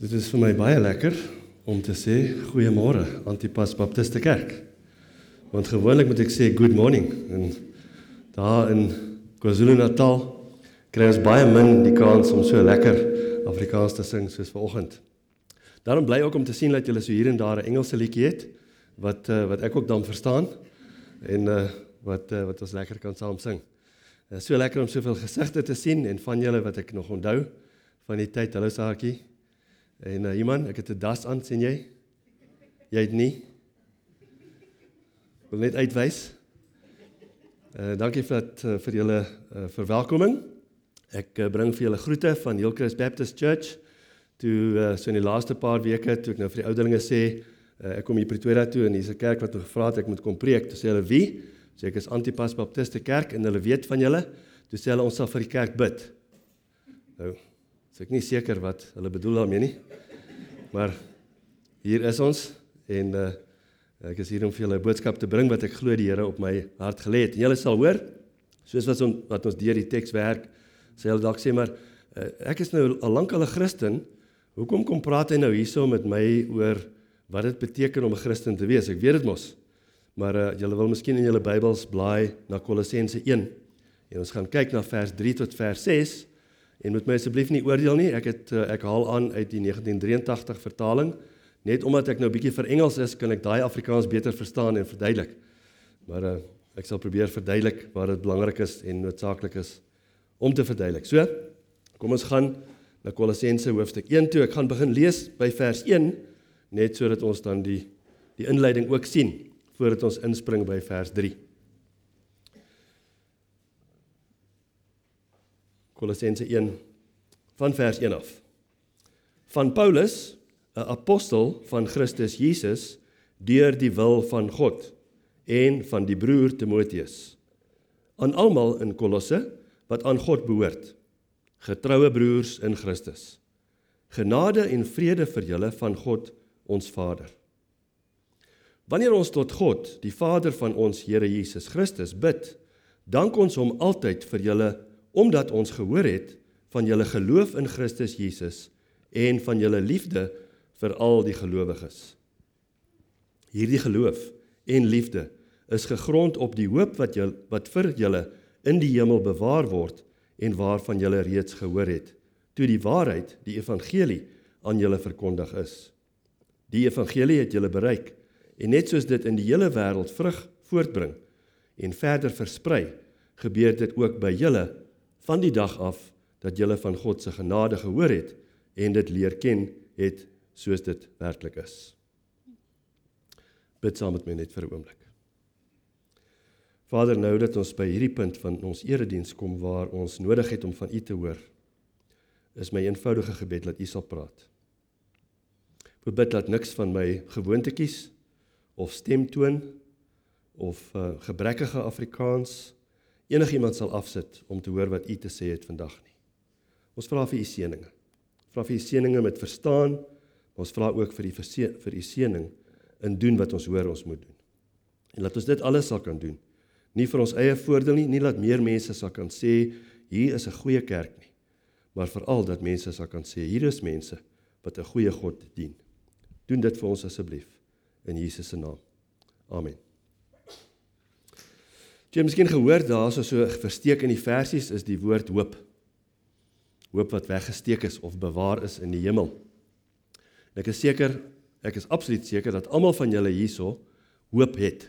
Dit is vir my baie lekker om te sê goeiemôre Antipas Baptiste Kerk. Want gewoonlik moet ek sê good morning en daar in KwaZulu-Natal kry ons baie min die kans om so lekker Afrikaans te sing soos vanoggend. Daarom bly ook om te sien dat julle so hier en daar 'n Engelse liedjie het wat uh, wat ek ook dan verstaan en uh, wat uh, wat ons lekker kan saam sing. Dit is so lekker om soveel gesigte te sien en van julle wat ek nog onthou van die tyd. Hallo Saartjie. En uh, iemand, ek het 'n das aan, sien jy? Jy het nie. Wil net uitwys. Uh dankie vir dat uh, vir julle uh, verwelkoming. Ek uh, bring vir julle groete van Hillcrest Baptist Church. Toe uh, so in die laaste paar weke toe ek nou vir die ouderlinge sê, uh, ek kom hier Pretoria toe en hier's 'n kerk wat gevra het ek moet kom preek. Toe sê hulle wie? Sê ek is Antipas Baptiste Kerk en hulle weet van julle. Toe sê hulle ons sal vir die kerk bid. Nou, So ek nie seker wat hulle bedoel daarmee nie. Maar hier is ons en uh, ek is hier om vir julle 'n boodskap te bring wat ek glo die Here op my hart gelê het. En julle sal hoor soos wat ons wat ons deur die teks werk, sê hulle dalk sê maar uh, ek is nou al lank al 'n Christen. Hoekom kom praat hy nou hierso met my oor wat dit beteken om 'n Christen te wees? Ek weet dit mos. Maar uh, julle wil miskien in julle Bybels blaai na Kolossense 1 en ons gaan kyk na vers 3 tot vers 6 En moet my asseblief nie oordeel nie. Ek het eh, ek haal aan uit die 1983 vertaling. Net omdat ek nou bietjie vir Engels is, kan ek daai Afrikaans beter verstaan en verduidelik. Maar uh, ek sal probeer verduidelik waar dit belangrik is en noodsaaklik is om te verduidelik. So, kom ons gaan na Kolossense hoofstuk 1 toe. Ek gaan begin lees by vers 1 net sodat ons dan die die inleiding ook sien voordat ons inspring by vers 3. Kolossense 1 van vers 1 af. Van Paulus, 'n apostel van Christus Jesus deur die wil van God en van die broer Timoteus. Aan almal in Kolosse wat aan God behoort. Getroue broers in Christus. Genade en vrede vir julle van God ons Vader. Wanneer ons tot God, die Vader van ons Here Jesus Christus bid, dank ons hom altyd vir julle omdat ons gehoor het van julle geloof in Christus Jesus en van julle liefde vir al die gelowiges. Hierdie geloof en liefde is gegrond op die hoop wat julle wat vir julle in die hemel bewaar word en waarvan julle reeds gehoor het toe die waarheid die evangelie aan julle verkondig is. Die evangelie het julle bereik en net soos dit in die hele wêreld vrug voortbring en verder versprei, gebeur dit ook by julle van die dag af dat julle van God se genade gehoor het en dit leer ken het soos dit werklik is. Bid saam met my net vir 'n oomblik. Vader, nou dat ons by hierdie punt van ons erediens kom waar ons nodig het om van U te hoor, is my eenvoudige gebed dat U sal praat. Ek bid dat niks van my gewoontetjies of stemtoon of uh, gebrekkige Afrikaans enigiemand sal afsit om te hoor wat u te sê het vandag nie. Ons vra vir u seëninge. Vra vir u seëninge met verstaan, maar ons vra ook vir die vir u seëning in doen wat ons hoor ons moet doen. En laat ons dit alles sal kan doen. Nie vir ons eie voordeel nie, nie laat meer mense sal kan sê hier is 'n goeie kerk nie, maar veral dat mense sal kan sê hier is mense wat 'n goeie God dien. Doen dit vir ons asseblief in Jesus se naam. Amen. Jy het miskien gehoor daarso so versteek in die versies is die woord hoop. Hoop wat weggesteek is of bewaar is in die hemel. En ek is seker, ek is absoluut seker dat almal van julle hierso hoop het.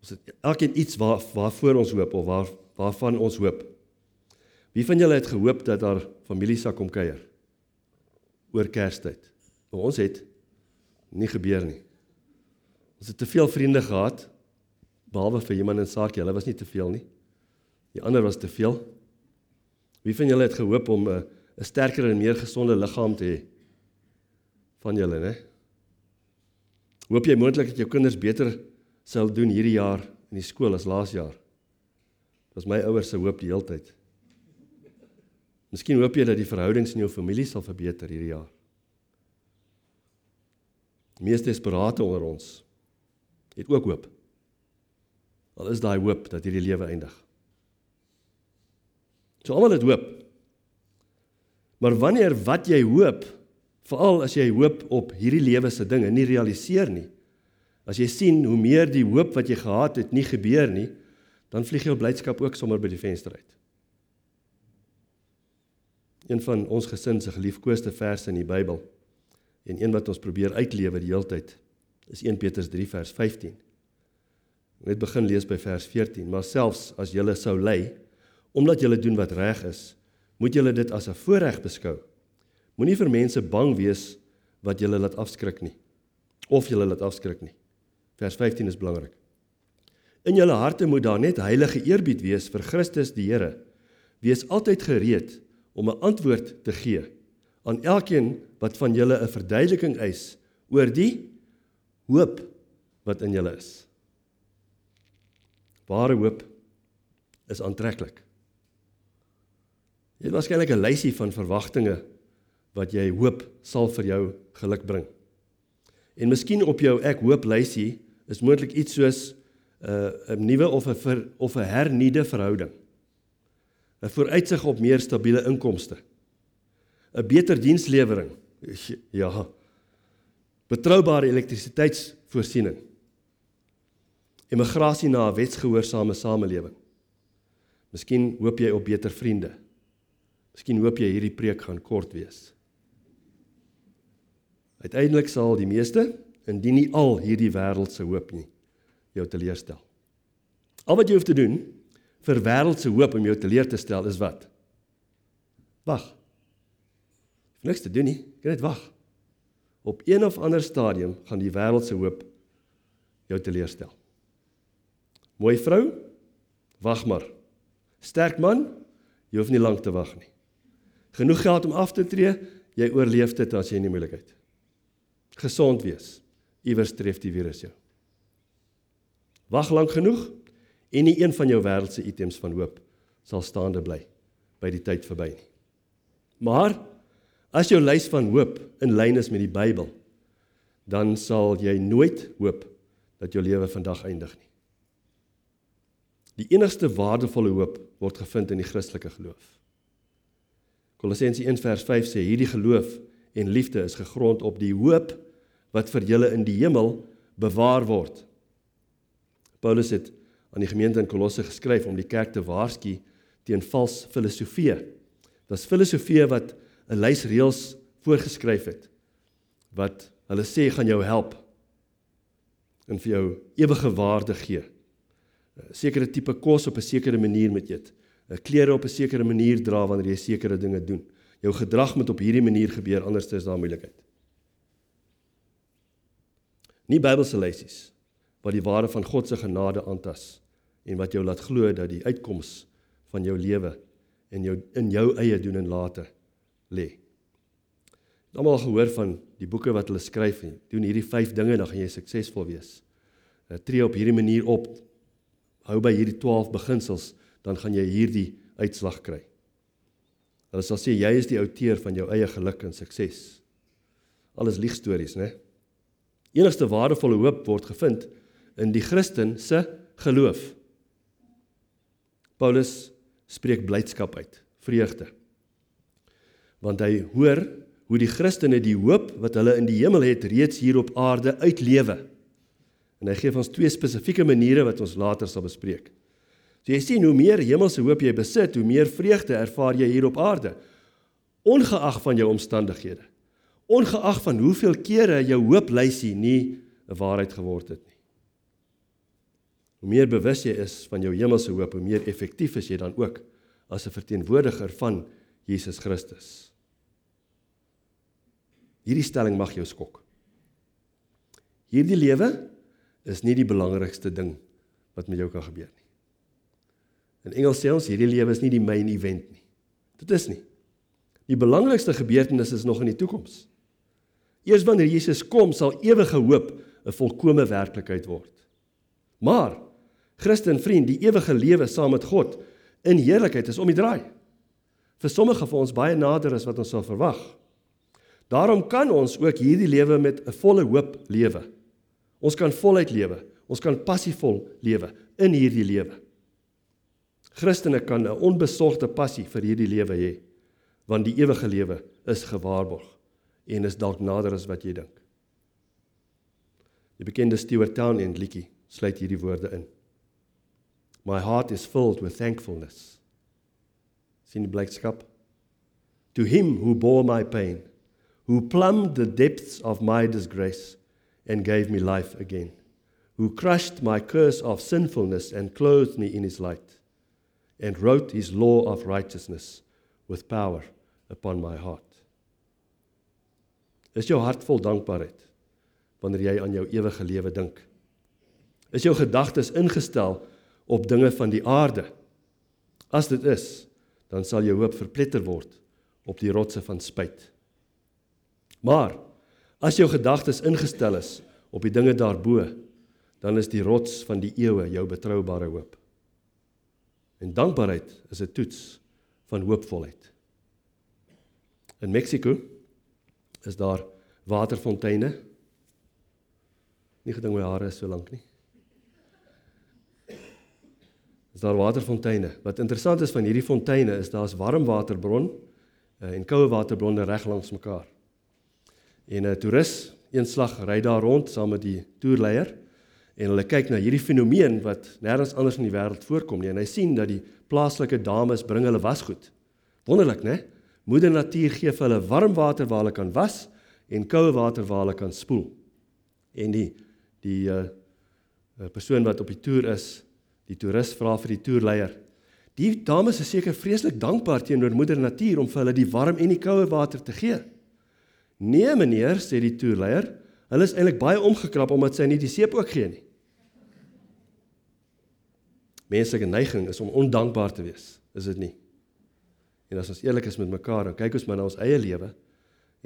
Ons het elkeen iets waar waarvoor ons hoop of waar waarvan ons hoop. Wie van julle het gehoop dat daar familie sal kom kuier oor Kerstyd? Maar ons het nie gebeur nie. Ons het te veel vriende gehad behalwe vir iemand in Sakie, hulle was nie te veel nie. Die ander was te veel. Wie van julle het gehoop om 'n 'n sterker en meer gesonde liggaam te hê? Van julle, né? Hoop jy moontlik dat jou kinders beter sal doen hierdie jaar in die skool as laas jaar? Dit was my ouers se hoop die hele tyd. Miskien hoop jy dat die verhoudings in jou familie sal verbeter hierdie jaar. Die meeste desperate onder ons het ook hoop. Al is daai hoop dat hierdie lewe eindig. So almal het hoop. Maar wanneer wat jy hoop Veral as jy hoop op hierdie lewe se dinge nie realiseer nie. As jy sien hoe meer die hoop wat jy gehad het nie gebeur nie, dan vlieg jou blydskap ook sommer by die venster uit. Een van ons gesin se geliefkoeste verse in die Bybel en een wat ons probeer uitlewe die hele tyd is 1 Petrus 3 vers 15. Net begin lees by vers 14, maar selfs as julle sou ly omdat julle doen wat reg is, moet julle dit as 'n voorreg beskou. Moenie vir mense bang wees wat julle laat afskrik nie of julle laat afskrik nie. Vers 15 is belangrik. In julle harte moet daar net heilige eerbied wees vir Christus die Here. Wees altyd gereed om 'n antwoord te gee aan elkeen wat van julle 'n verduideliking eis oor die hoop wat in julle is. Ware hoop is aantreklik. Jy het waarskynlik 'n lysie van verwagtinge wat jy hoop sal vir jou geluk bring. En miskien op jou ek hoop lysie is moontlik iets soos 'n uh, 'n nuwe of 'n of 'n hernieude verhouding. 'n Vooruitsig op meer stabiele inkomste. 'n Beter dienslewering. Ja. Betroubare elektrisiteitsvoorsiening. Immigrasie na 'n wetsgehoorsame samelewing. Miskien hoop jy op beter vriende. Miskien hoop jy hierdie preek gaan kort wees. Uiteindelik sal die meeste, indien nie al hierdie wêreldse hoop nie, jou teleurstel. Al wat jy hoef te doen vir wêreldse hoop om jou teleur te stel is wat? Wag. Niks te doen nie, jy net wag. Op een of ander stadium gaan die wêreldse hoop jou teleurstel. Mooi vrou, wag maar. Sterk man, jy hoef nie lank te wag nie. Genoeg geld om af te tree, jy oorleef dit as jy in die moeilikheid gesond wees. Iewers tref die virus jou. Wag lank genoeg en nie een van jou wêreldse items van hoop sal staande bly by die tyd verby nie. Maar as jou lys van hoop in lyn is met die Bybel, dan sal jy nooit hoop dat jou lewe vandag eindig nie. Die enigste waardevolle hoop word gevind in die Christelike geloof. Kolossense 1:5 sê hierdie geloof en liefde is gegrond op die hoop wat vir julle in die hemel bewaar word. Paulus het aan die gemeente in Kolosse geskryf om die kerk te waarsku teen vals filosofie. Dit's filosofie wat 'n lys reëls voorgeskryf het wat hulle sê gaan jou help en vir jou ewige waarde gee. Sekere tipe kos op 'n sekere manier moet eet. Klere op 'n sekere manier dra wanneer jy sekere dinge doen. Jou gedrag moet op hierdie manier gebeur anders is daar moeilikheid. Nie Bybelse lysies wat die ware van God se genade aantas en wat jou laat glo dat die uitkoms van jou lewe en jou in jou eie doen en late lê. Almal gehoor van die boeke wat hulle skryf en doen hierdie 5 dinge dan gaan jy suksesvol wees. Uh, tree op hierdie manier op. Hou by hierdie 12 beginsels dan gaan jy hierdie uitslag kry. Hulle sal sê jy is die outeur van jou eie geluk en sukses. Alles liegstories, né? Enigste waardevolle hoop word gevind in die Christen se geloof. Paulus spreek blydskap uit, vreugde. Want hy hoor hoe die Christene die hoop wat hulle in die hemel het reeds hier op aarde uitlewe. En hy gee ons twee spesifieke maniere wat ons later sal bespreek. So jy sien hoe meer hemelse hoop jy besit, hoe meer vreugde ervaar jy hier op aarde, ongeag van jou omstandighede ongeag van hoeveel kere jou hoop lysie nie 'n waarheid geword het nie. Hoe meer bewus jy is van jou hemelse hoop, hoe meer effektief is jy dan ook as 'n verteenwoordiger van Jesus Christus. Hierdie stelling mag jou skok. Hierdie lewe is nie die belangrikste ding wat met jou kan gebeur nie. In Engels sê ons hierdie lewe is nie die main event nie. Dit is nie. Die belangrikste gebeurtenis is nog in die toekoms. Eers wanneer Jesus kom, sal ewige hoop 'n volkomme werklikheid word. Maar Christen vriend, die ewige lewe saam met God in heerlikheid is om die draai. Vir sommige van ons baie nader as wat ons sou verwag. Daarom kan ons ook hierdie lewe met 'n volle hoop lewe. Ons kan voluit lewe. Ons kan passievol lewe in hierdie lewe. Christene kan 'n onbesorgde passie vir hierdie lewe hê, want die ewige lewe is gewaarborg en is dalk nader as wat jy dink. Die bekende Stewart Town en liedjie sluit hierdie woorde in. My heart is filled with thankfulness. Sien die blydskap. To him who bore my pain, who plumbed the depths of my disgrace and gave me life again, who crushed my curse of sinfulness and clothed me in his light, and wrote his law of righteousness with power upon my heart. Is jou hart vol dankbaarheid wanneer jy aan jou ewige lewe dink? Is jou gedagtes ingestel op dinge van die aarde? As dit is, dan sal jou hoop verpletter word op die rotse van spyt. Maar as jou gedagtes ingestel is op die dinge daarbo, dan is die rots van die eeue jou betroubare hoop. En dankbaarheid is 'n toets van hoopvolheid. In Mexiko is daar waterfonteine. Nie gedink my hare is so lank nie. Is daar waterfonteine. Wat interessant is van hierdie fonteine is daar's warmwaterbron uh, en koue waterbronne reg langs mekaar. En 'n toerus eenslag ry daar rond saam met die toerleier en hulle kyk na hierdie fenomeen wat nêrens anders in die wêreld voorkom nie en hy sien dat die plaaslike dames bring hulle wasgoed. Wonderlik, né? Moeder Natuur gee vir hulle warm water waar hulle kan was en koue water waar hulle kan spoel. En die die uh persoon wat op die toer is, die toerist vra vir die toerleier. Die dames is seker vreeslik dankbaar teenoor Moeder Natuur om vir hulle die warm en die koue water te gee. Nee meneer, sê die toerleier, hulle is eintlik baie omgekrap omdat sy nie die seep ook gee nie. Menslike neiging is om ondankbaar te wees, is dit nie? En as ons eerlik is met mekaar, dan kyk ons maar na ons eie lewe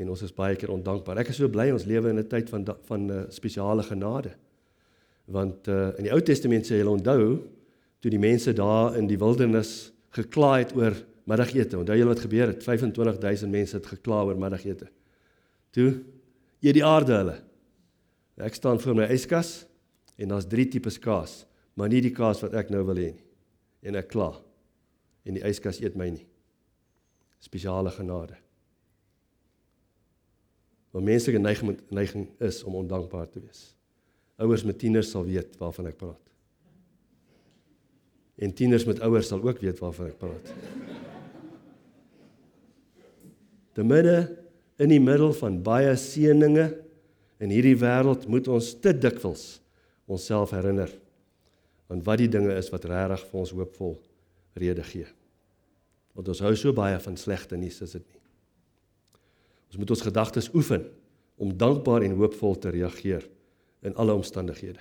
en ons is baie keer ondankbaar. Ek is so bly ons lewe in 'n tyd van van uh, spesiale genade. Want uh, in die Ou Testament sê jy onthou toe die mense daar in die wildernis gekla het oor middagete. Onthou julle wat gebeur het? 25000 mense het gekla oor middagete. Toe eet die aarde hulle. Ek staan voor my yskas en daar's drie tipes kaas, maar nie die kaas wat ek nou wil hê nie. En ek kla. En die yskas eet my nie. Spesiale genade. Want menslike neiging neiging is om ondankbaar te wees. Ouers met tieners sal weet waarvan ek praat. En tieners met ouers sal ook weet waarvan ek praat. Te midde in die middel van baie seëninge in hierdie wêreld moet ons te dikwels onsself herinner aan wat die dinge is wat regtig vir ons hoopvol rede gee. Want ons hou so baie van slegte nuus, is dit nie? Ons moet ons gedagtes oefen om dankbaar en hoopvol te reageer in alle omstandighede.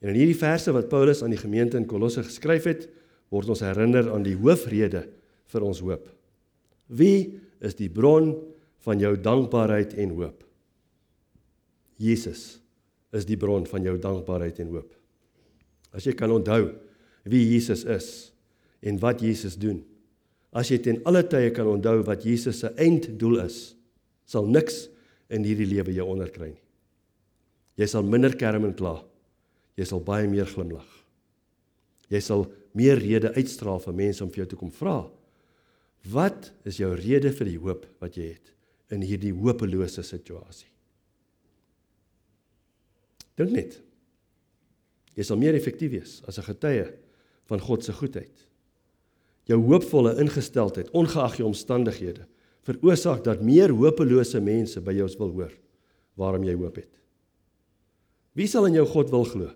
En in hierdie verse wat Paulus aan die gemeente in Kolosse geskryf het, word ons herinner aan die hoofrede vir ons hoop. Wie is die bron van jou dankbaarheid en hoop? Jesus is die bron van jou dankbaarheid en hoop. As jy kan onthou wie Jesus is en wat Jesus doen, As jy ten alle tye kan onthou wat Jesus se einddoel is, sal niks in hierdie lewe jou onderkry nie. Jy sal minder kerm en kla. Jy sal baie meer glimlag. Jy sal meer rede uitstraal vir mense om vir jou te kom vra. Wat is jou rede vir die hoop wat jy het in hierdie hopelose situasie? Dink net. Jy sal meer effektief wees as 'n getuie van God se goedheid jou hoopvolle ingesteldheid ongeag jou omstandighede veroorsaak dat meer hopelose mense by jou wil hoor waarom jy hoop het. Wie sal in jou God wil glo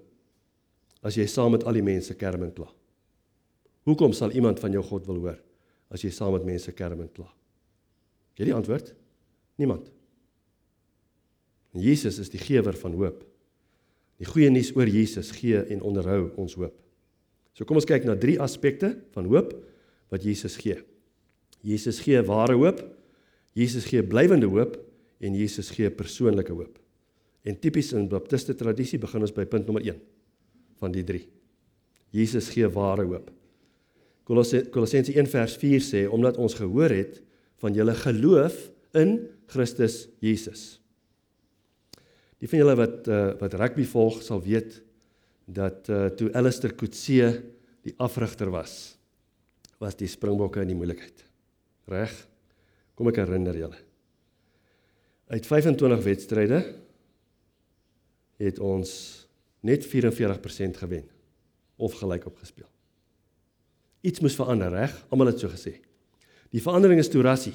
as jy saam met al die mense kerm en kla? Hoekom sal iemand van jou God wil hoor as jy saam met mense kerm en kla? Jy die antwoord? Niemand. En Jesus is die gewer van hoop. Die goeie nuus oor Jesus gee en onderhou ons hoop. So kom ons kyk na drie aspekte van hoop wat Jesus gee. Jesus gee ware hoop, Jesus gee blywende hoop en Jesus gee persoonlike hoop. En tipies in baptiste tradisie begin ons by punt nommer 1 van die 3. Jesus gee ware hoop. Kolossense 1 vers 4 sê omdat ons gehoor het van julle geloof in Christus Jesus. Die van julle wat uh, wat rugby volg sal weet dat uh, toe Alistair Coetzee die afrigter was was die Springbokke in die moeilikheid. Reg? Kom ek herinner julle. Uit 25 wedstryde het ons net 44% gewen of gelyk op gespeel. Iets moes verander, reg? Almal het so gesê. Die verandering is toe Rassie.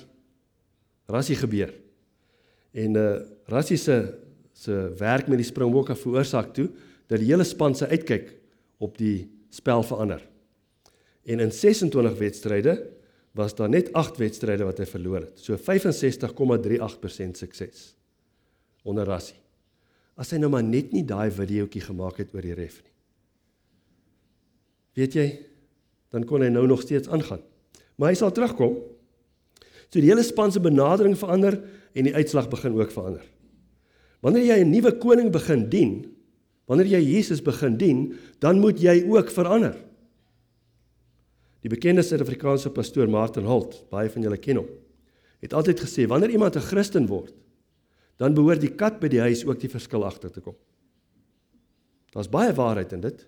Rassie gebeur. En uh Rassie se se werk met die Springbokke veroorsaak toe dat die hele span se uitkyk op die spel verander. En in 26 wedstryde was daar net 8 wedstryde wat hy verloor het. So 65,38% sukses onder Rassie. As hy nou maar net nie daai videoetjie gemaak het oor die ref nie. Weet jy, dan kon hy nou nog steeds aangaan. Maar hy sal terugkom. So die hele span se benadering verander en die uitslag begin ook verander. Wanneer jy 'n nuwe koning begin dien, wanneer jy Jesus begin dien, dan moet jy ook verander. Die bekende Suid-Afrikaanse pastoor Martin Holt, baie van julle ken hom, het altyd gesê wanneer iemand 'n Christen word, dan behoort die kat by die huis ook die verskil agter te kom. Daar's baie waarheid in dit.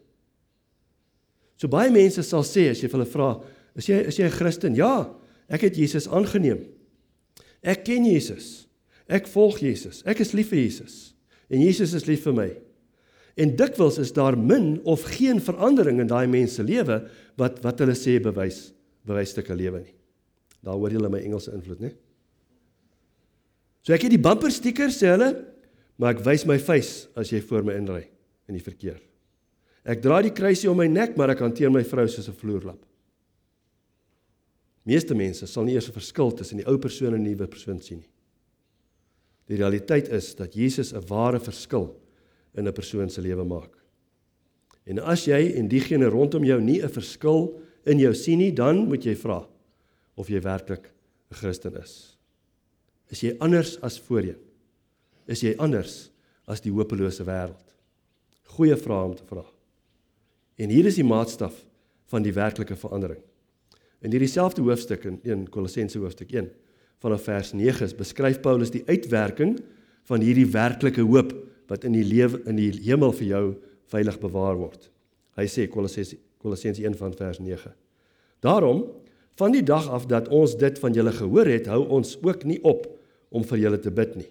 So baie mense sal sê as jy hulle vra, is jy is jy 'n Christen? Ja, ek het Jesus aangeneem. Ek ken Jesus. Ek volg Jesus. Ek is lief vir Jesus. En Jesus is lief vir my. En dikwels is daar min of geen verandering in daai mense se lewe wat wat hulle sê bewys bewysstukke lewe nie. Daar hoor jy hulle my Engelse invloed, né? So ek het die bumper sticker sê hulle, maar ek wys my face as jy voor my inry in die verkeer. Ek dra die kruisie om my nek, maar ek hanteer my vrou soos 'n vloerlap. Meeste mense sal nie eers 'n verskil tussen die ou persoon en die nuwe persoon sien nie. Die realiteit is dat Jesus 'n ware verskil in 'n persoon se lewe maak. En as jy en diegene rondom jou nie 'n verskil in jou sien nie, dan moet jy vra of jy werklik 'n Christen is. Is jy anders as voorheen? Is jy anders as die hopelose wêreld? Goeie vraag om te vra. En hier is die maatstaf van die werklike verandering. In hierdie selfde hoofstuk in 1 Kolossense hoofstuk 1 vanaf vers 9 beskryf Paulus die uitwerking van hierdie werklike hoop wat in die lewe in die hemel vir jou veilig bewaar word. Hy sê Kolossense Kolossense 1 van vers 9. Daarom van die dag af dat ons dit van julle gehoor het, hou ons ook nie op om vir julle te bid nie.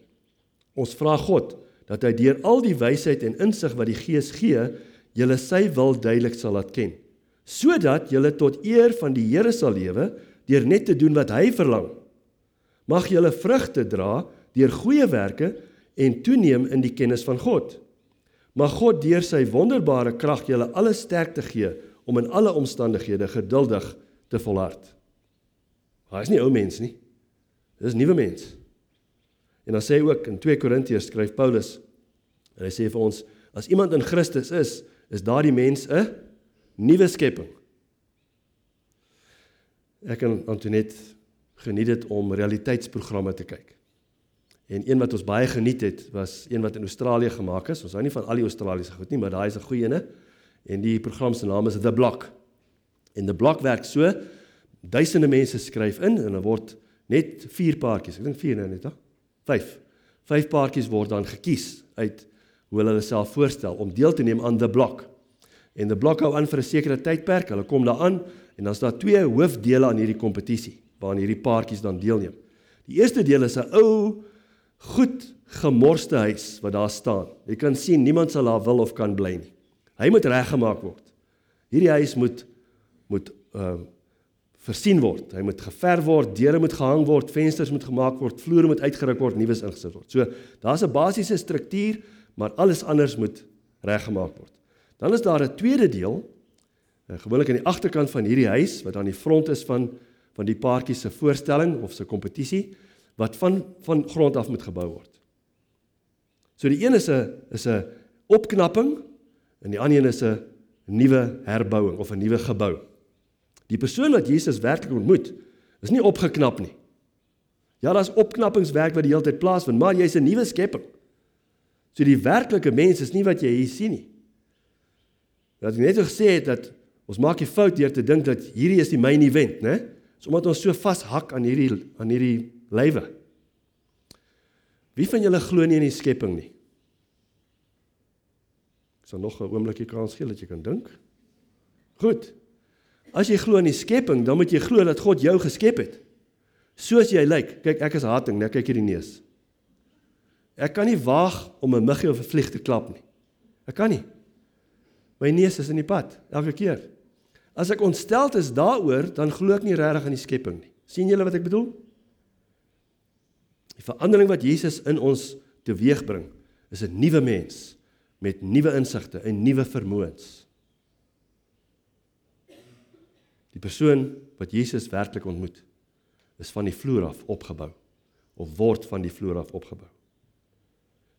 Ons vra God dat hy deur al die wysheid en insig wat die Gees gee, julle sy wil duidelik sal laat ken, sodat julle tot eer van die Here sal lewe deur net te doen wat hy verlang. Mag julle vrugte dra deur goeie werke en toeneem in die kennis van God. Mag God deur sy wonderbare krag julle alle sterkte gee om in alle omstandighede geduldig te volhard. Hy is nie ou mens nie. Dis nuwe mens. En dan sê hy ook in 2 Korintiërs skryf Paulus en hy sê vir ons as iemand in Christus is, is daardie mens 'n nuwe skepping. Ek en Antoinette geniet dit om realiteitsprogramme te kyk. En een wat ons baie geniet het, was een wat in Australië gemaak is. Ons hou nie van al die Australiese goed nie, maar daai is 'n goeie ene. En die program se naam is The Block. En The Block werk so: duisende mense skryf in en dan word net vier paartjies. Ek dink vier nou net, hè? Vyf. Vyf paartjies word dan gekies uit hoe hulle hulle self voorstel om deel te neem aan The Block. En The Block hou aan vir 'n sekere tydperk. Hulle kom daaraan en dan's daar twee hoofdele aan hierdie kompetisie waaraan hierdie paartjies dan deelneem. Die eerste deel is 'n ou goed gemorste huis wat daar staan. Jy kan sien niemand sal daar wil of kan bly nie. Hy moet reggemaak word. Hierdie huis moet moet ehm uh, versien word. Hy moet geverf word, deure moet gehang word, vensters moet gemaak word, vloere moet uitgeruk word, nuus ingesit word. So, daar's 'n basiese struktuur, maar alles anders moet reggemaak word. Dan is daar 'n tweede deel, uh, gewoonlik aan die agterkant van hierdie huis wat aan die front is van van die paartjie se voorstelling of se kompetisie wat van van grond af moet gebou word. So die een is 'n is 'n opknapping en die ander een is 'n nuwe herbouing of 'n nuwe gebou. Die persoon wat Jesus werklik ontmoet, is nie opgeknap nie. Ja, daar's opknappingswerk wat die hele tyd plaasvind, maar jy's 'n nuwe skepping. So die werklike mens is nie wat jy hier sien nie. Wat ek net gesê het dat ons maak die fout deur te dink dat hierdie is die main event, né? Dis omdat ons so vashak aan hierdie aan hierdie lywe. Wie van julle glo nie in die skepping nie? Ek sal nog 'n oombliekie kans gee dat jy kan dink. Goed. As jy glo in die skepping, dan moet jy glo dat God jou geskep het. Soos jy lyk. Kyk, ek is hating, net kyk hierdie neus. Ek kan nie waag om 'n muggie of 'n vlieg te klap nie. Ek kan nie. My neus is in die pad elke keer. As ek ontsteld is daaroor, dan glo ek nie regtig aan die skepping nie. sien julle wat ek bedoel? Die verandering wat Jesus in ons teweegbring, is 'n nuwe mens met nuwe insigte en nuwe vermoëns. Die persoon wat Jesus werklik ontmoet, is van die vloer af opgebou of word van die vloer af opgebou.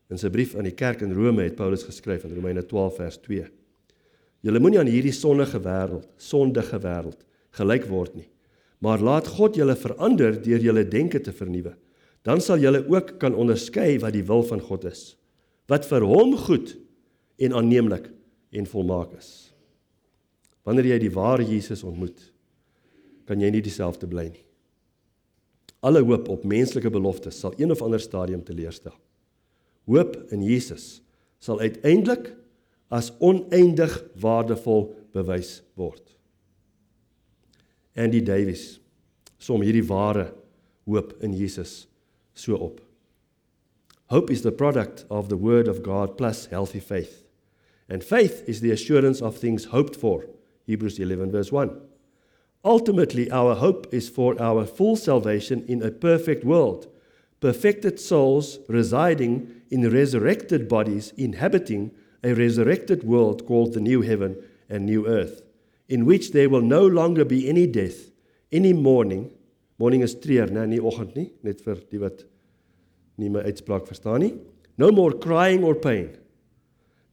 In sy brief aan die kerk in Rome het Paulus geskryf in Romeine 12 vers 2: Julle moenie aan hierdie sondige wêreld, sondige wêreld gelyk word nie, maar laat God julle verander deur julle denke te vernuwe. Dan sal julle ook kan onderskei wat die wil van God is, wat vir hom goed en aanneemlik en volmaak is. Wanneer jy die ware Jesus ontmoet, kan jy nie dieselfde bly nie. Alle hoop op menslike beloftes sal een of ander stadium teleurstel. Hoop in Jesus sal uiteindelik as oneindig waardevol bewys word. Andy Davies som hierdie ware hoop in Jesus so op. Hope is the product of the word of God plus healthy faith. And faith is the assurance of things hoped for. Hebrews 11 verse 1. Ultimately, our hope is for our full salvation in a perfect world, perfected souls residing in resurrected bodies, inhabiting a resurrected world called the new heaven and new earth, in which there will no longer be any death, any mourning. Mourning is treur, né, nie oggend nie, net vir die wat nie my uitspraak verstaan nie. No more crying or pain.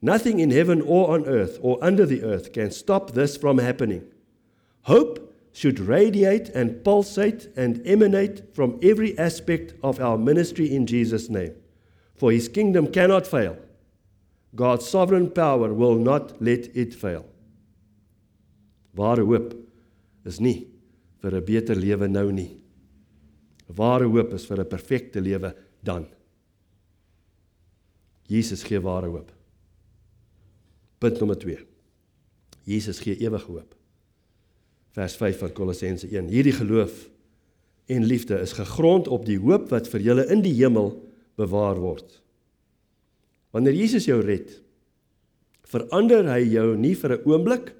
Nothing in heaven or on earth or under the earth can stop this from happening. Hope should radiate and pulsate and emanate from every aspect of our ministry in Jesus' name. For his kingdom cannot fail. God's sovereign power will not let it fail. Ware hoop is nie vir 'n beter lewe nou nie. Ware hoop is vir 'n perfekte lewe dan. Jesus gee ware hoop. Punt nommer 2. Jesus gee ewige hoop vers 5 van Kolossense 1. Hierdie geloof en liefde is gegrond op die hoop wat vir julle in die hemel bewaar word. Wanneer Jesus jou red, verander hy jou nie vir 'n oomblik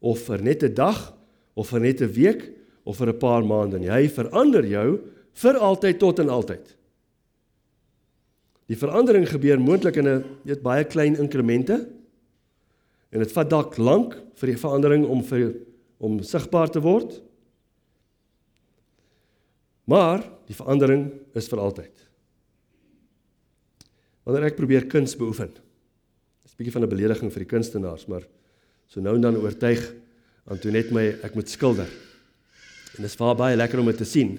of vir net 'n dag of vir net 'n week of vir 'n paar maande nie. Hy verander jou vir altyd tot en altyd. Die verandering gebeur moontlik in 'n weet baie klein inkremente en dit vat dalk lank vir die verandering om vir om sigbaar te word. Maar die verandering is vir altyd. Wanneer ek probeer kuns beoefen, is 'n bietjie van 'n belediging vir die kunstenaars, maar so nou en dan oortuig Antoinette my ek moet skilder. En dit is vir baie lekker om dit te sien.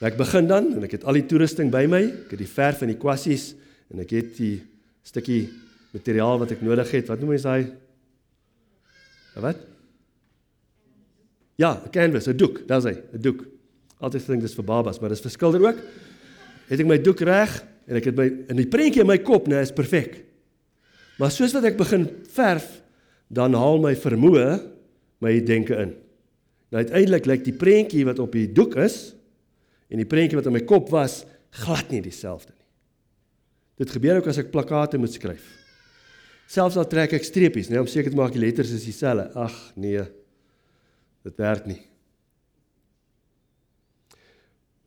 Maar ek begin dan en ek het al die toerusting by my, ek het die verf en die kwassies en ek het die stukkie materiaal wat ek nodig het. Wat noem jy daai? Wat? Ja, 'n canvas, 'n doek, daar's hy, 'n doek. Altyd dink dis vir babas, maar dis vir skilder ook. Het ek my doek reg en ek het my in die prentjie in my kop, nee, is perfek. Maar soos wat ek begin verf, dan haal my vermoë my denke in. Nou uiteindelik lyk die prentjie wat op die doek is en die prentjie wat in my kop was glad nie dieselfde nie. Dit gebeur ook as ek plakkate moet skryf. Selfs al trek ek streepies, nee, om seker te maak die letters is dieselfde. Ag nee, Dit werk nie.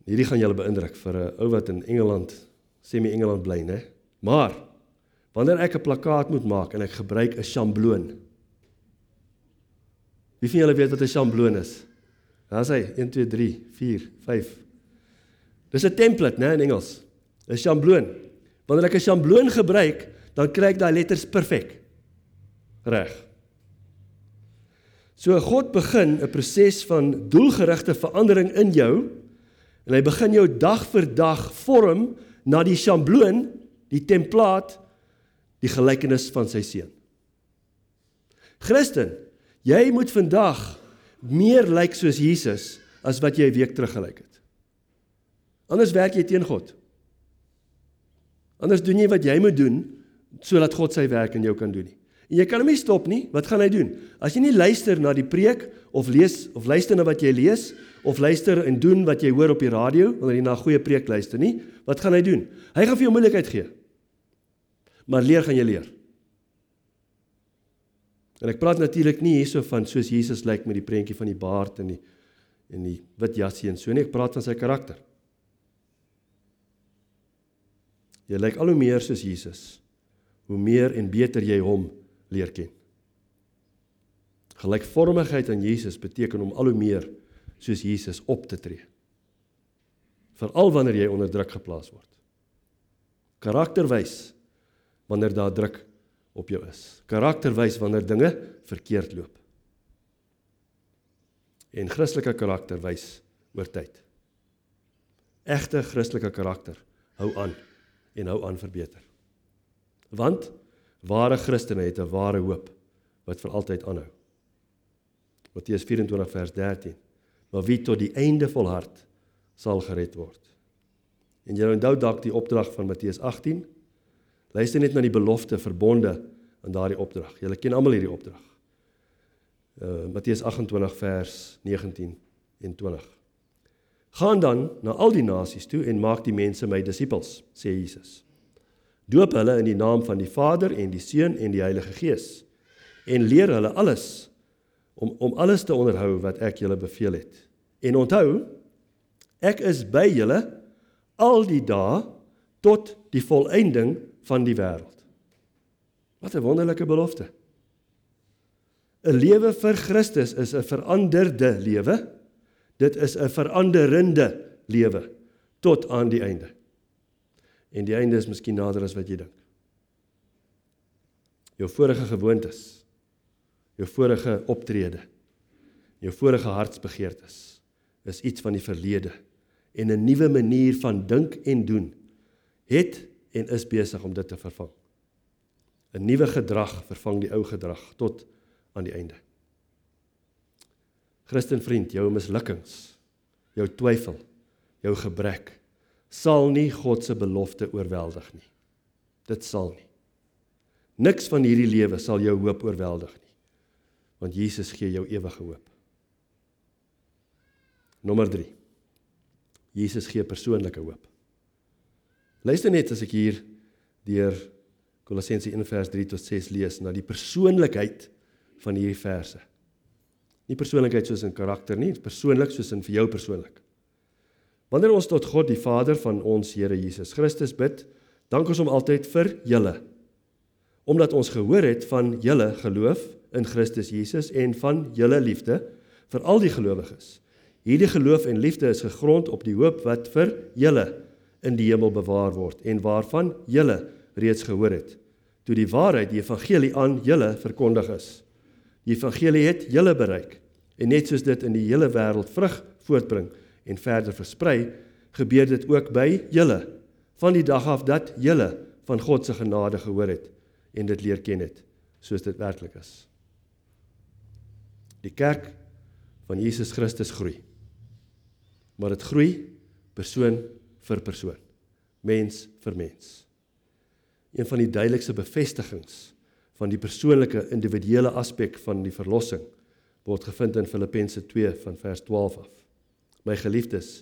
Hierdie gaan julle beïndruk vir 'n ou wat in Engeland, semi-Engeland bly, né? Maar wanneer ek 'n plakkaat moet maak en ek gebruik 'n sjambloon. Wie van julle weet wat 'n sjambloon is? Daar's hy 1 2 3 4 5. Dis 'n template, né, in Engels. 'n Sjambloon. Wanneer ek 'n sjambloon gebruik, dan kry ek daai letters perfek. Reg. So God begin 'n proses van doelgerigte verandering in jou en hy begin jou dag vir dag vorm na die sjambloon, die templaat, die gelykenis van sy seun. Christen, jy moet vandag meer lyk soos Jesus as wat jy 'n week terug gelyk het. Anders werk jy teen God. Anders doen jy wat jy moet doen sodat God sy werk in jou kan doen nie. En jy kan hom nie stop nie. Wat gaan hy doen? As jy nie luister na die preek of lees of luister na wat jy lees of luister en doen wat jy hoor op die radio wanneer jy na 'n goeie preek luister nie, wat gaan hy doen? Hy gaan vir jou moeilikheid gee. Maar leer gaan jy leer. En ek praat natuurlik nie hierso van soos Jesus lyk met die prentjie van die baard en die en die wit jassie en so nie, ek praat van sy karakter. Jy lyk al hoe meer soos Jesus. Hoe meer en beter jy hom leer ken. Gelykvormigheid aan Jesus beteken om al hoe meer soos Jesus op te tree. Veral wanneer jy onder druk geplaas word. Karakterwys wanneer daar druk op jou is. Karakterwys wanneer dinge verkeerd loop. En Christelike karakter wys oor tyd. Egte Christelike karakter hou aan en hou aan verbeter. Want ware Christene het 'n ware hoop wat vir altyd aanhou. Matteus 24 vers 13. Maar wie tot die einde volhard sal gered word. En jy onthou dalk die opdrag van Matteus 18. Luister net na die belofte verbonde in daardie opdrag. Julle ken almal hierdie opdrag. Uh Matteus 28 vers 19 en 20. Gaan dan na al die nasies toe en maak die mense my disippels, sê Jesus. Doop hulle in die naam van die Vader en die Seun en die Heilige Gees en leer hulle alles om om alles te onderhou wat ek julle beveel het. En onthou, ek is by julle al die dae tot die volëinding van die wêreld. Wat 'n wonderlike belofte. 'n Lewe vir Christus is 'n veranderde lewe Dit is 'n veranderende lewe tot aan die einde. En die einde is miskien nader as wat jy dink. Jou vorige gewoontes, jou vorige optrede, jou vorige hartsbegeertes is iets van die verlede en 'n nuwe manier van dink en doen het en is besig om dit te vervang. 'n Nuwe gedrag vervang die ou gedrag tot aan die einde. Christen vriend, jou mislukkings, jou twyfel, jou gebrek sal nie God se belofte oorweldig nie. Dit sal nie. Niks van hierdie lewe sal jou hoop oorweldig nie. Want Jesus gee jou ewige hoop. Nommer 3. Jesus gee persoonlike hoop. Luister net as ek hier deur Kolossense 1:3 tot 6 lees na die persoonlikheid van hierdie verse. Nie persoonlikheid soos in karakter nie, persoonlik soos in vir jou persoonlik. Wanneer ons tot God die Vader van ons Here Jesus Christus bid, dank ons hom altyd vir julle. Omdat ons gehoor het van julle geloof in Christus Jesus en van julle liefde vir al die gelowiges. Hierdie geloof en liefde is gegrond op die hoop wat vir julle in die hemel bewaar word en waarvan julle reeds gehoor het toe die waarheid die evangelie aan julle verkondig is. Die evangelie het julle bereik En net soos dit in die hele wêreld vrug voortbring en verder versprei, gebeur dit ook by julle van die dag af dat julle van God se genade gehoor het en dit leer ken het soos dit werklik is. Die kerk van Jesus Christus groei. Maar dit groei persoon vir persoon, mens vir mens. Een van die duidelikste bevestigings van die persoonlike individuele aspek van die verlossing word gevind in Filippense 2 van vers 12 af. My geliefdes,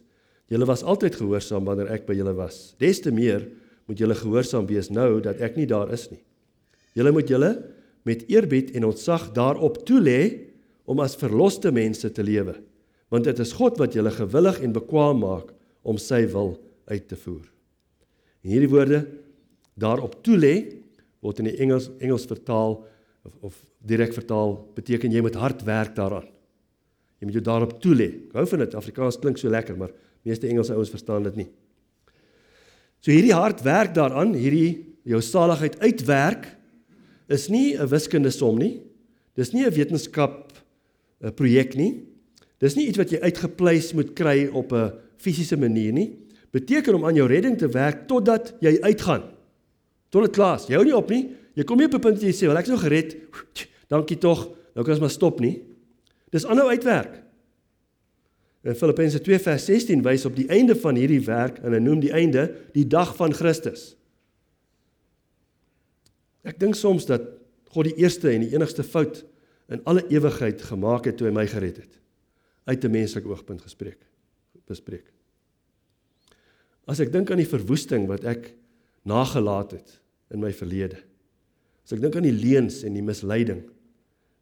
julle was altyd gehoorsaam wanneer ek by julle was. Des te meer moet julle gehoorsaam wees nou dat ek nie daar is nie. Julle moet julle met eerbied en ontzag daarop toelê om as verloste mense te lewe, want dit is God wat julle gewillig en bekwam maak om sy wil uit te voer. En hierdie woorde daarop toelê word in die Engels Engels vertaal of, of direk vertaal beteken jy moet hard werk daaraan. Jy moet jou daarop toelê. Ek hou van dit. Afrikaans klink so lekker, maar meeste Engelse ouens verstaan dit nie. So hierdie hard werk daaraan, hierdie jou saligheid uitwerk is nie 'n wiskundige som nie. Dis nie 'n wetenskap 'n projek nie. Dis nie iets wat jy uitgepleis moet kry op 'n fisiese manier nie. Beteken om aan jou redding te werk totdat jy uitgaan. Tot dit klaar is. Jy hou nie op nie. Jy kom nie op 'n punt jy sê, "Wel, ek is nou gered. Dankie tog. Nou kan ons maar stop nie." Dis aanhou uitwerk. In Filippense 2 vers 16 wys op die einde van hierdie werk en hy noem die einde die dag van Christus. Ek dink soms dat God die eerste en die enigste fout in alle ewigheid gemaak het toe hy my gered het. Uit 'n menslike oogpunt gespreek bespreek. As ek dink aan die verwoesting wat ek nagelaat het in my verlede. As ek dink aan die leuns en die misleiding,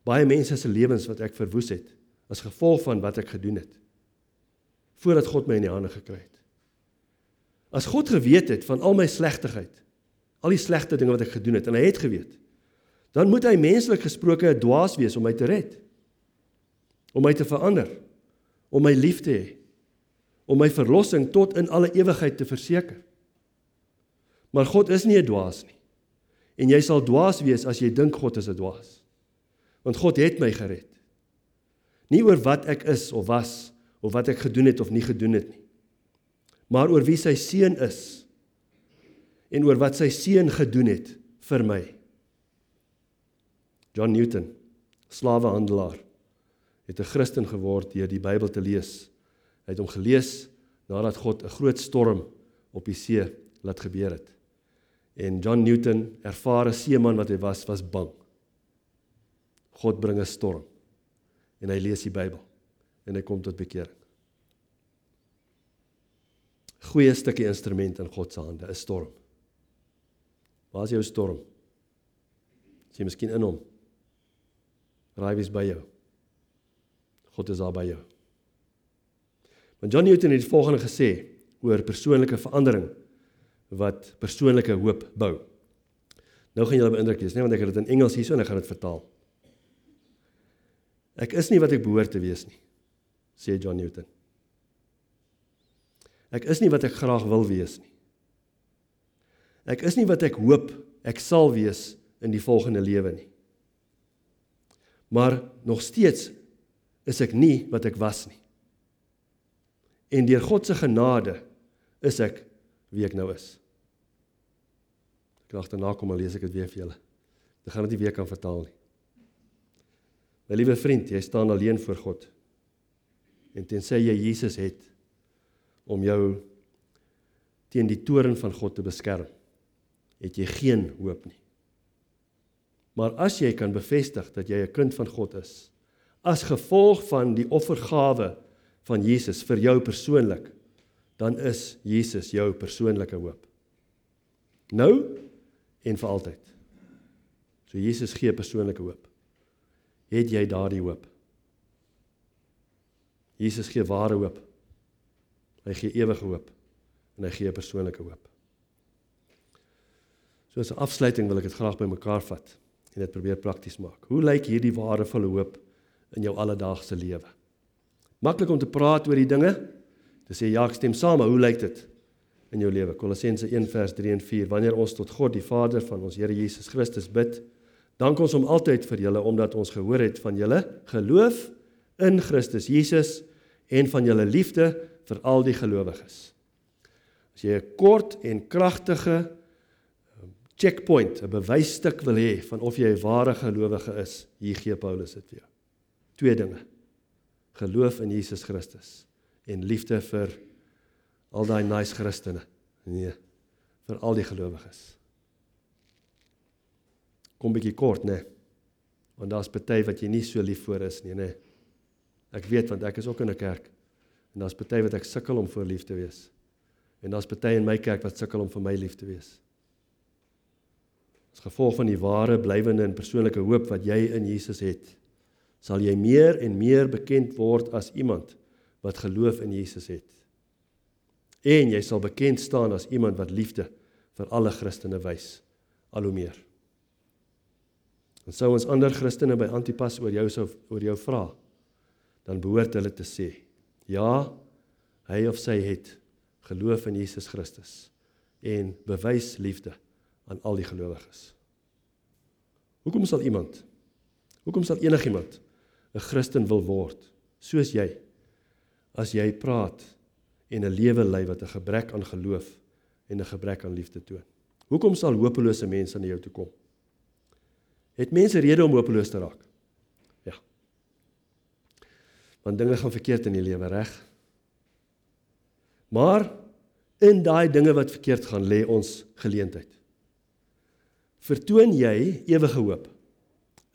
baie mense se lewens wat ek verwoes het as gevolg van wat ek gedoen het voordat God my in die hande gekry het. As God geweet het van al my slegtigheid, al die slegte dinge wat ek gedoen het en hy het geweet, dan moet hy menslik gesproke 'n dwaas wees om my te red. Om my te verander, om my lief te hê, om my verlossing tot in alle ewigheid te verseker. Maar God is nie 'n dwaas nie. En jy sal dwaas wees as jy dink God is 'n dwaas. Want God het my gered. Nie oor wat ek is of was of wat ek gedoen het of nie gedoen het nie. Maar oor wie sy seun is en oor wat sy seun gedoen het vir my. John Newton, slawehandelaar, het 'n Christen geword deur die Bybel te lees. Hy het hom gelees nadat God 'n groot storm op die see laat gebeur het. En John Newton, ervare seeman wat hy was, was bang. God bring 'n storm. En hy lees die Bybel en hy kom tot bekering. Goeie stukkie instrument in God se hande, 'n storm. Waar is jou storm? Is jy miskien in hom? Raai wie's by jou? God is daar by jou. Want John Newton het volgende gesê oor persoonlike verandering wat persoonlike hoop bou. Nou gaan julle beïndruk wees, nee, want ek het dit in Engels hierso en ek gaan dit vertaal. Ek is nie wat ek behoort te wees nie, sê John Newton. Ek is nie wat ek graag wil wees nie. Ek is nie wat ek hoop ek sal wees in die volgende lewe nie. Maar nog steeds is ek nie wat ek was nie. En deur God se genade is ek wie ek nou is. Ek dink daarna kom en lees ek dit weer vir julle. Ek gaan dit nie weer kan vertaal nie. My liewe vriend, jy staan alleen voor God. En tensy jy Jesus het om jou teen die toorn van God te beskerm, het jy geen hoop nie. Maar as jy kan bevestig dat jy 'n kind van God is, as gevolg van die offergawe van Jesus vir jou persoonlik, dan is Jesus jou persoonlike hoop. Nou en vir altyd. So Jesus gee persoonlike hoop. Het jy daardie hoop? Jesus gee ware hoop. Hy gee ewige hoop en hy gee persoonlike hoop. So as 'n afsluiting wil ek dit graag bymekaar vat en dit probeer prakties maak. Hoe lyk hierdie warevolle hoop in jou alledaagse lewe? Maklik om te praat oor die dinge, te sê ja, ek stem saam, maar hoe lyk dit in jou lewe? Kolossense 1 vers 3 en 4. Wanneer ons tot God die Vader van ons Here Jesus Christus bid, dank ons hom altyd vir julle omdat ons gehoor het van julle geloof in Christus Jesus en van julle liefde vir al die gelowiges. As jy 'n kort en kragtige checkpoint, 'n bewysstuk wil hê van of jy 'n ware gelowige is, hier gee Paulus dit vir jou. Twee dinge. Geloof in Jesus Christus en liefde vir al daai nice Christene. Nee, vir al die gelowiges. Kom bietjie kort, né? Nee. Want daar's party wat jy nie so lief vir is nie, né? Nee. Ek weet want ek is ook in 'n kerk. En daar's party wat ek sukkel om voor lief te wees. En daar's party in my kerk wat sukkel om vir my lief te wees. As gevolg van die ware, blywende en persoonlike hoop wat jy in Jesus het, sal jy meer en meer bekend word as iemand wat geloof in Jesus het. En jy sal bekend staan as iemand wat liefde vir alle Christene wys al hoe meer. En sou ons ander Christene by Antipas oor jou sou oor jou vra, dan behoort hulle te sê: Ja, hy of sy het geloof in Jesus Christus en bewys liefde aan al die gelowiges. Hoekom sal iemand Hoekom sal enigiemand 'n Christen wil word soos jy as jy praat en 'n lewe lei wat 'n gebrek aan geloof en 'n gebrek aan liefde toon? Hoekom sal hopelose mense na jou toe kom? Het mense rede om hopeloos te raak? want dinge gaan verkeerd in die lewe, reg? Maar in daai dinge wat verkeerd gaan, lê ons geleentheid. Vertoon jy ewige hoop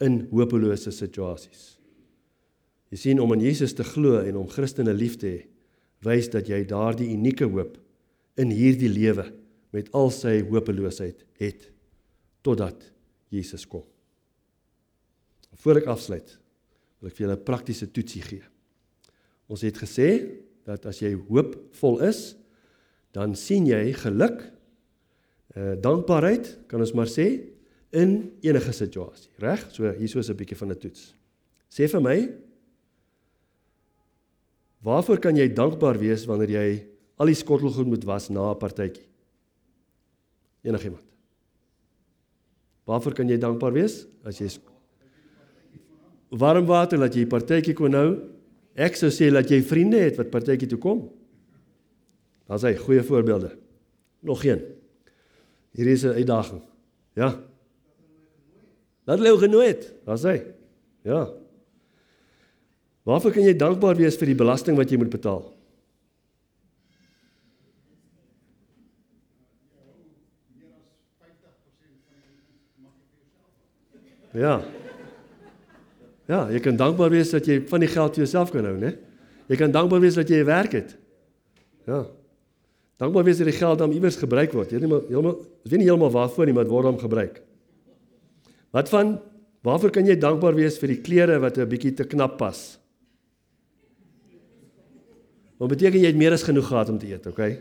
in hopelose situasies. Jy sien om in Jesus te glo en om Christene lief te hê, wys dat jy daardie unieke hoop in hierdie lewe met al sy hopeloosheid het totdat Jesus kom. Voor ek afsluit, wil ek vir julle 'n praktiese toetsie gee. Ons het gesê dat as jy hoopvol is, dan sien jy geluk, eh dankbaarheid, kan ons maar sê, in enige situasie, reg? So hier is 'n bietjie van 'n toets. Sê vir my, waarvoor kan jy dankbaar wees wanneer jy al die skottelgoed moet was na 'n partytjie? Enigiemand? Waarvoor kan jy dankbaar wees as jy warm water laat jy partytjie kon nou? Ek sou sê dat jy vriende het wat partytjie toe kom. Daar's hy goeie voorbeelde. Nog een. Hier is 'n uitdaging. Ja. Dat hulle genooi het. Daar's hy. Ja. Waarvoor kan jy dankbaar wees vir die belasting wat jy moet betaal? Ja. Ja, jy kan dankbaar wees dat jy van die geld vir jouself kan hou, né? Jy kan dankbaar wees dat jy 'n werk het. Ja. Dankbaar wees dat die geld dan iewers gebruik word. Jy weet nie heeltemal, jy weet nie heeltemal waarvoor nie, maar dit word hom gebruik. Wat van waarvoor kan jy dankbaar wees vir die klere wat 'n bietjie te knap pas? Wat beteken jy het meer as genoeg gehad om te eet, okay?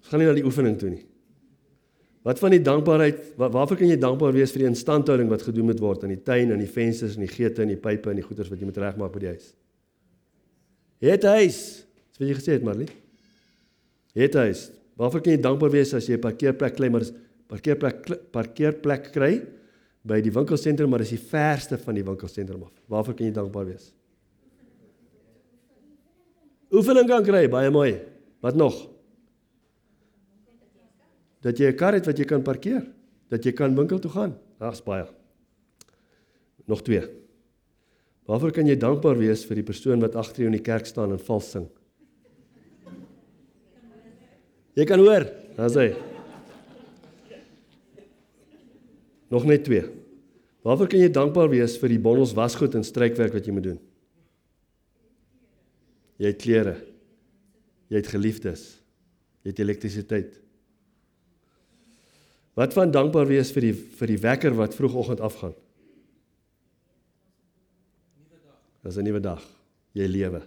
Ons gaan nie na die oefening toe nie. Wat van die dankbaarheid, waar, waarvoor kan jy dankbaar wees vir die instandhouding wat gedoen moet word aan die tuin en die vensters en die geite en die pype en die goeders wat jy moet regmaak by die huis? Het huis. Dis wat jy gesê het, Marlie. Het huis. Waarvoor kan jy dankbaar wees as jy 'n parkeerplek kry, maar parkeerplek parkeerplek kry by die winkelsentrum, maar dis die verste van die winkelsentrum af. Waarvoor kan jy dankbaar wees? Oefening kan kry, baie mooi. Wat nog? dat jy 'n kar het wat jy kan parkeer, dat jy kan winkel toe gaan. Daar's baie. Nog twee. Waarvoor kan jy dankbaar wees vir die persoon wat agter jou in die kerk staan en vals sing? Jy kan hoor, daar's hy. Nog net twee. Waarvoor kan jy dankbaar wees vir die bondels wasgoed en strykwerk wat jy moet doen? Jy het klere. Jy het geliefdes. Jy het elektrisiteit. Wat van dankbaar wees vir die vir die wekker wat vroegoggend afgaan? Dis 'n nuwe dag. Jy lewe.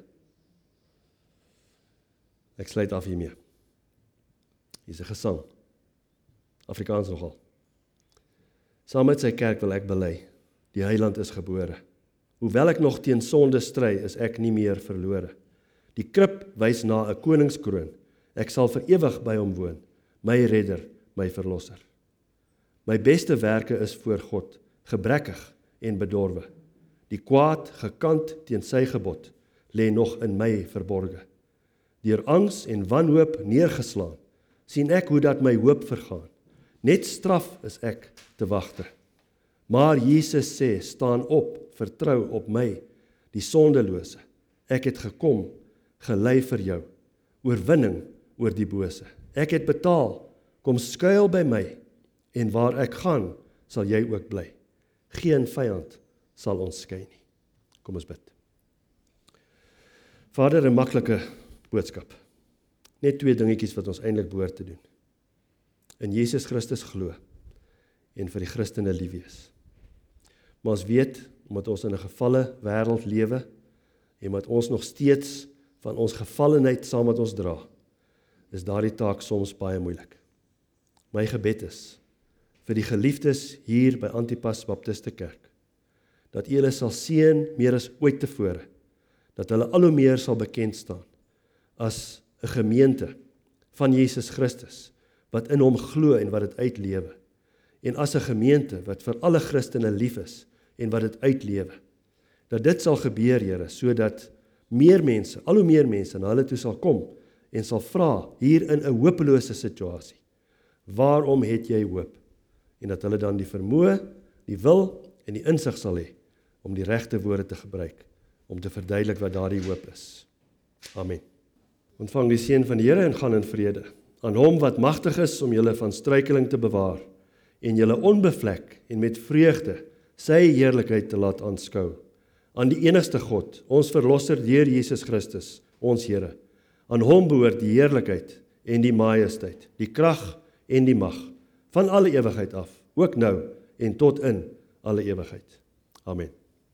Ek sluit af hiermee. Hier's 'n gesang. Afrikaans nogal. Saam met sy kerk wil ek bely. Die Heiland is gebore. Hoewel ek nog teen sonde stry, is ek nie meer verlore. Die krib wys na 'n koningskroon. Ek sal vir ewig by hom woon, my redder, my verlosser. My beste werke is voor God gebrekkig en bedorwe. Die kwaad gekant teen sy gebod lê nog in my verborge. Deur angs en wanhoop neergeslaan, sien ek hoe dat my hoop vergaan. Net straf is ek te wagte. Maar Jesus sê, staan op, vertrou op my, die sondelose. Ek het gekom gelei vir jou, oorwinning oor die bose. Ek het betaal, kom skuil by my en waar ek gaan, sal jy ook bly. Geen vyand sal ons skei nie. Kom ons bid. Vader, 'n maklike boodskap. Net twee dingetjies wat ons eintlik behoort te doen. In Jesus Christus glo en vir die Christene lief wees. Maar ons weet omdat ons in 'n gefalle wêreld lewe en omdat ons nog steeds van ons gevallenheid saam met ons dra, is daardie taak soms baie moeilik. My gebed is vir die geliefdes hier by Antipas Baptiste Kerk. Dat U hulle sal seën meer as ooit tevore. Dat hulle al hoe meer sal bekend staan as 'n gemeente van Jesus Christus wat in hom glo en wat dit uitlewe. En as 'n gemeente wat vir alle Christene lief is en wat dit uitlewe. Dat dit sal gebeur, Here, sodat meer mense, al hoe meer mense na hulle toe sal kom en sal vra hier in 'n hopelose situasie. Waarom het jy hoop? en dat hulle dan die vermoë, die wil en die insig sal hê om die regte woorde te gebruik om te verduidelik wat daardie hoop is. Amen. Ontvang die seën van die Here en gaan in vrede. Aan hom wat magtig is om julle van struikeling te bewaar en julle onbevlek en met vreugde sy heerlikheid te laat aanskou aan die enigste God, ons verlosser deur Jesus Christus, ons Here. Aan hom behoort die heerlikheid en die majesteit, die krag en die mag van alle ewigheid af, ook nou en tot in alle ewigheid. Amen.